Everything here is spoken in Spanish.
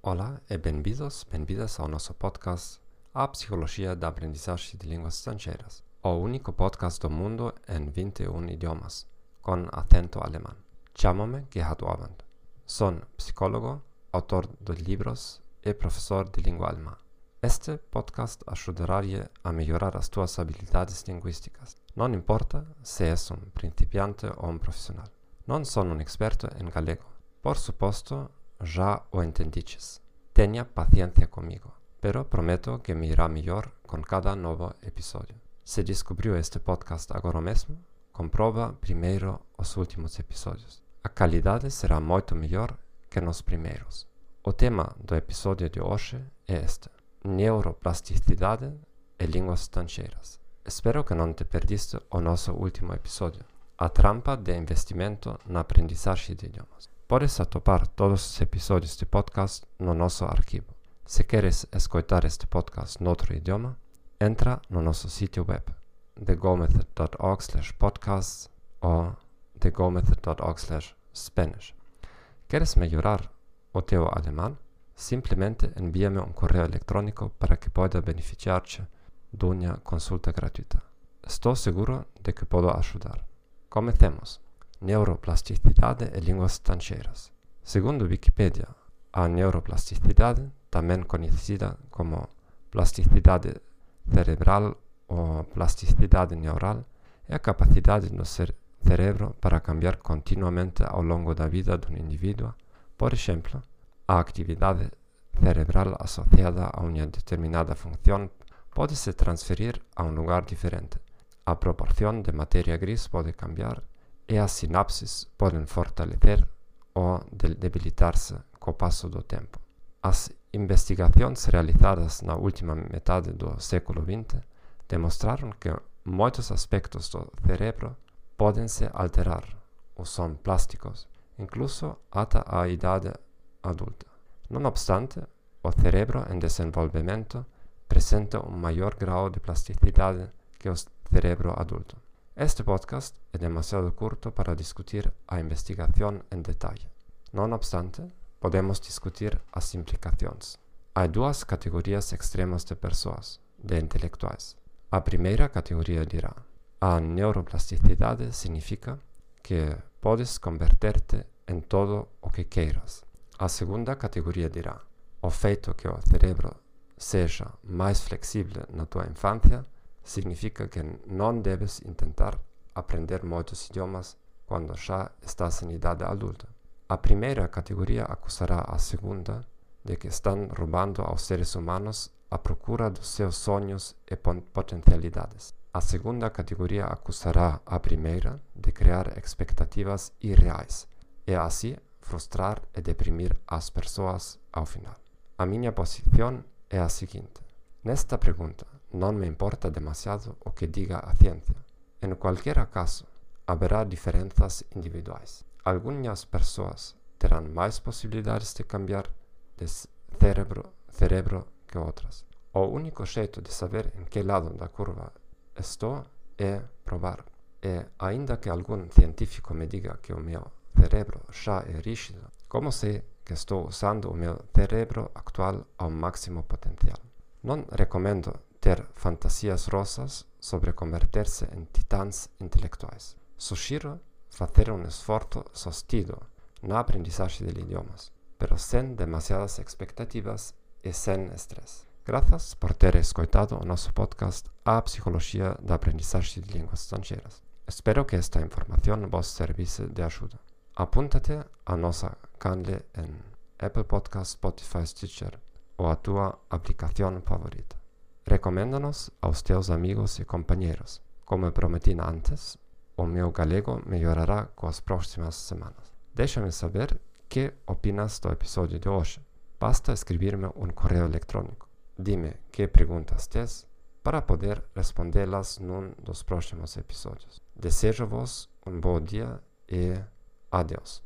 Olá e bem-vindos, bem-vindas ao nosso podcast A Psicologia da Aprendizagem de Línguas Estrangeiras, o único podcast do mundo em 21 idiomas, com acento alemão. Chamo-me Gerhard Waband. Sou psicólogo, autor de livros e professor de língua alemã. Este podcast ajudará a melhorar as tuas habilidades linguísticas. Não importa se és um principiante ou um profissional. Não sou um experto em galego. Por suposto, já o entendiches. Tenha paciência comigo, pero prometo que me irá melhor com cada novo episódio. Se descobriu este podcast agora mesmo, comprova primeiro os últimos episódios. A qualidade será muito melhor que nos primeiros. O tema do episódio de hoje é este: neuroplasticidade e línguas estrangeiras. Espero que não te perdiste o nosso último episódio, a trampa de investimento na aprendizagem de idiomas. Podes atopar todos os episódios de podcast no nosso arquivo. Se queres escutar este podcast noutro idioma, entra no nosso sítio web thegomethod.org podcasts ou thegomethod.org spanish. Queres melhorar o teu alemão? Simplesmente envia-me um correio eletrônico para que possa beneficiar-te de uma consulta gratuita. Estou seguro de que posso ajudar. Comecemos neuroplasticidade e línguas estrangeiras. Segundo Wikipedia, a neuroplasticidade, também conhecida como plasticidade cerebral ou plasticidade neural, é a capacidade do ser cerebro para cambiar continuamente ao longo da vida de um indivíduo. Por exemplo, a atividade cerebral associada a uma determinada função pode se transferir a um lugar diferente. A proporção de matéria gris pode cambiar e as sinapses podem fortalecer ou debilitar-se com o passo do tempo. As investigações realizadas na última metade do século XX demonstraram que muitos aspectos do cérebro podem se alterar ou são plásticos, incluso até a idade adulta. Não obstante, o cérebro em desenvolvimento apresenta um maior grau de plasticidade que o cérebro adulto. Este podcast é demasiado curto para discutir a investigação em detalhe. Não obstante, podemos discutir as implicações. Há duas categorias extremas de pessoas, de intelectuais. A primeira categoria dirá: a neuroplasticidade significa que podes converter-te em todo o que queiras. A segunda categoria dirá: o feito que o cérebro seja mais flexível na tua infância significa que não deves tentar aprender muitos idiomas quando já estás em idade adulta. A primeira categoria acusará a segunda de que estão roubando aos seres humanos a procura dos seus sonhos e potencialidades. A segunda categoria acusará a primeira de criar expectativas irreais e assim frustrar e deprimir as pessoas ao final. A minha posição é a seguinte: nesta pergunta, não me importa demasiado o que diga a ciência. Em qualquer caso, haverá diferenças individuais. Algumas pessoas terão mais possibilidades de cambiar de cérebro, cérebro que outras. O único jeito de saber em que lado da curva estou é provar. E ainda que algum científico me diga que o meu cérebro já é rígido, como sei que estou usando o meu cérebro atual ao máximo potencial? Não recomendo ter fantasias rosas sobre converter-se em titãs intelectuais. Sugiro fazer um esforço sostido na aprendizagem de idiomas, pero sem demasiadas expectativas e sem estresse. Graças por ter escutado o nosso podcast A Psicologia da Aprendizagem de Línguas Estrangeiras. Espero que esta informação vos servisse de ajuda. Apunta-te a nossa canal em Apple Podcast, Spotify, Stitcher ou a tua aplicação favorita. Recomenda-nos aos teus amigos e companheiros. Como prometi antes, o meu galego melhorará com as próximas semanas. Deixa-me saber que opinas do episódio de hoje. Basta escrever-me um correio eletrônico. Dime que perguntas tens para poder respondê-las num dos próximos episódios. Desejo-vos um bom dia e adeus.